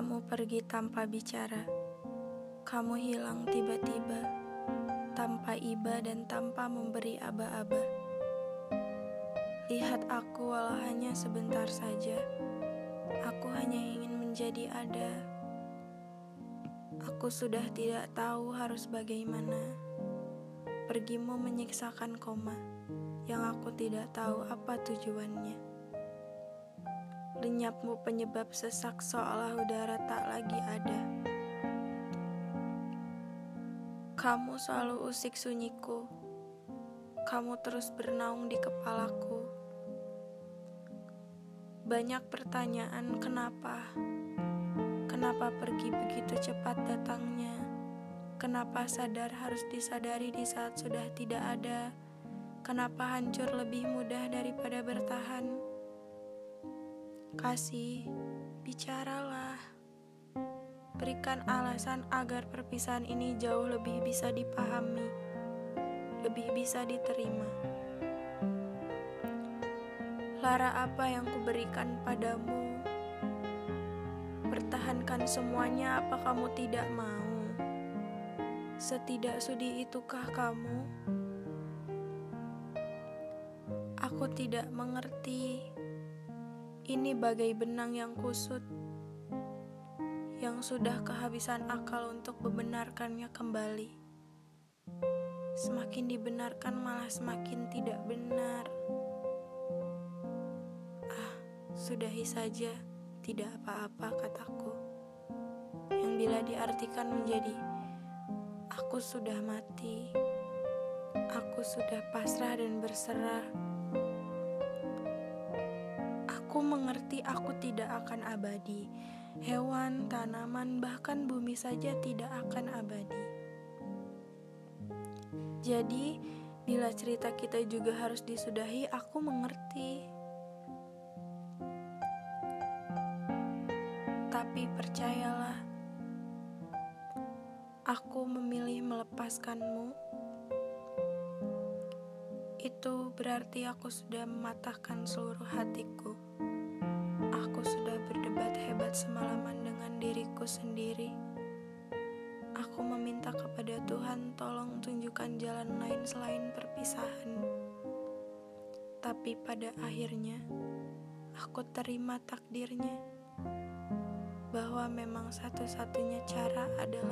Kamu pergi tanpa bicara. Kamu hilang tiba-tiba, tanpa iba dan tanpa memberi aba-aba. Lihat aku walau hanya sebentar saja. Aku hanya ingin menjadi ada. Aku sudah tidak tahu harus bagaimana. Pergimu menyiksakan koma yang aku tidak tahu apa tujuannya. Lenyapmu penyebab sesak seolah udara tak lagi ada. Kamu selalu usik sunyiku. Kamu terus bernaung di kepalaku. Banyak pertanyaan kenapa? Kenapa pergi begitu cepat datangnya? Kenapa sadar harus disadari di saat sudah tidak ada? Kenapa hancur lebih mudah Kasih, bicaralah. Berikan alasan agar perpisahan ini jauh lebih bisa dipahami, lebih bisa diterima. Lara apa yang kuberikan padamu? Pertahankan semuanya apa kamu tidak mau? Setidak sudi itukah kamu? Aku tidak mengerti. Ini bagai benang yang kusut, yang sudah kehabisan akal untuk membenarkannya kembali. Semakin dibenarkan, malah semakin tidak benar. Ah, sudahi saja, tidak apa-apa, kataku. Yang bila diartikan menjadi "aku sudah mati", aku sudah pasrah dan berserah. Aku mengerti aku tidak akan abadi. Hewan, tanaman, bahkan bumi saja tidak akan abadi. Jadi, bila cerita kita juga harus disudahi, aku mengerti. Tapi percayalah, aku memilih melepaskanmu. Itu berarti aku sudah mematahkan seluruh hatiku. Aku sudah berdebat hebat semalaman dengan diriku sendiri. Aku meminta kepada Tuhan tolong tunjukkan jalan lain selain perpisahan. Tapi pada akhirnya, aku terima takdirnya bahwa memang satu-satunya cara adalah.